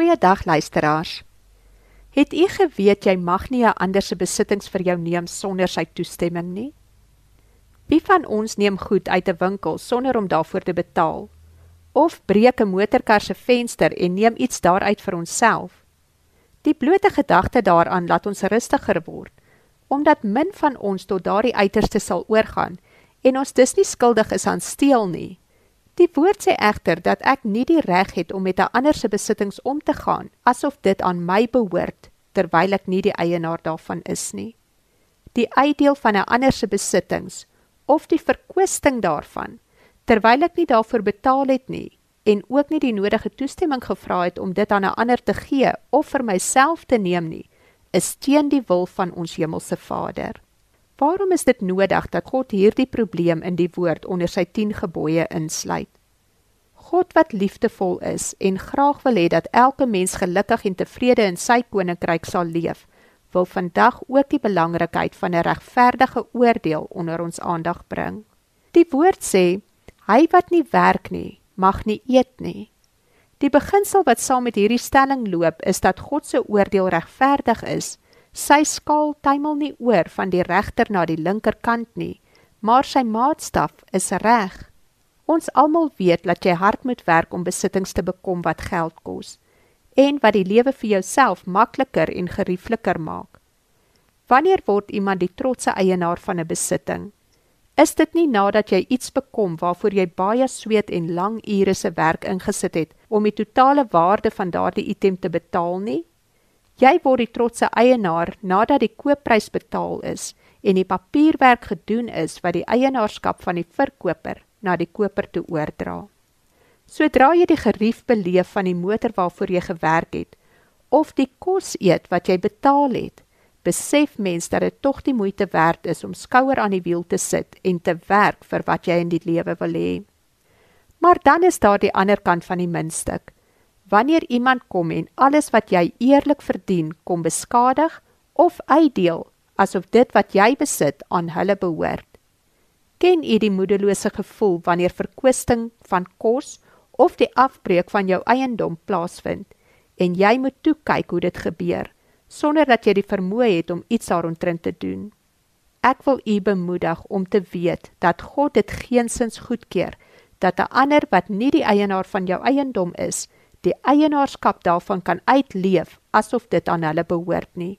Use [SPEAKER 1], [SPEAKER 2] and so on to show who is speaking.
[SPEAKER 1] Goeiedag luisteraars. Het u geweet jy mag nie 'n ander se besittings vir jou neem sonder sy toestemming nie? Wie van ons neem goed uit 'n winkel sonder om daarvoor te betaal? Of breek 'n motorkar se venster en neem iets daaruit vir onsself? Die blote gedagte daaraan laat ons rustiger word, omdat min van ons tot daardie uiterste sal oorgaan en ons dus nie skuldig is aan steel nie. Die woord sê egter dat ek nie die reg het om met 'n ander se besittings om te gaan asof dit aan my behoort terwyl ek nie die eienaar daarvan is nie. Die uitdeel van 'n ander se besittings of die verkwisting daarvan terwyl ek nie daarvoor betaal het nie en ook nie die nodige toestemming gevra het om dit aan 'n ander te gee of vir myself te neem nie, is teen die wil van ons hemelse Vader. Waarom is dit nodig dat God hierdie probleem in die woord onder sy 10 gebooie insluit? God wat liefdevol is en graag wil hê dat elke mens gelukkig en tevrede in sy koninkryk sal leef, wil vandag ook die belangrikheid van 'n regverdige oordeel onder ons aandag bring. Die woord sê: Hy wat nie werk nie, mag nie eet nie. Die beginsel wat saam met hierdie stelling loop, is dat God se oordeel regverdig is Sy skaal tuimel nie oor van die regter na die linkerkant nie, maar sy maatstaf is reg. Ons almal weet dat jy hard moet werk om besittings te bekom wat geld kos en wat die lewe vir jouself makliker en geriefliker maak. Wanneer word iemand die trotse eienaar van 'n besitting? Is dit nie nadat jy iets bekom waarvoor jy baie sweet en lang ure se werk ingesit het om die totale waarde van daardie item te betaal nie? Jy word die trotse eienaar nadat die koopprys betaal is en die papierwerk gedoen is wat die eienaarskap van die verkoper na die koper toe oordra. Sodra jy die gerief beleef van die motor waarvoor jy gewerk het of die kos eet wat jy betaal het, besef mens dat dit tog die moeite werd is om skouer aan die wiel te sit en te werk vir wat jy in die lewe wil hê. Maar dan is daar die ander kant van die muntstuk wanneer iemand kom en alles wat jy eerlik verdien kom beskadig of uitdeel asof dit wat jy besit aan hulle behoort. Ken u die moedelose gevoel wanneer verkwisting van kos of die afbreek van jou eiendom plaasvind en jy moet toe kyk hoe dit gebeur sonder dat jy die vermoë het om iets daaroontrent te doen. Ek wil u bemoedig om te weet dat God dit geensins goedkeur dat 'n ander wat nie die eienaar van jou eiendom is, die eienaarskap daarvan kan uitleef asof dit aan hulle behoort nie.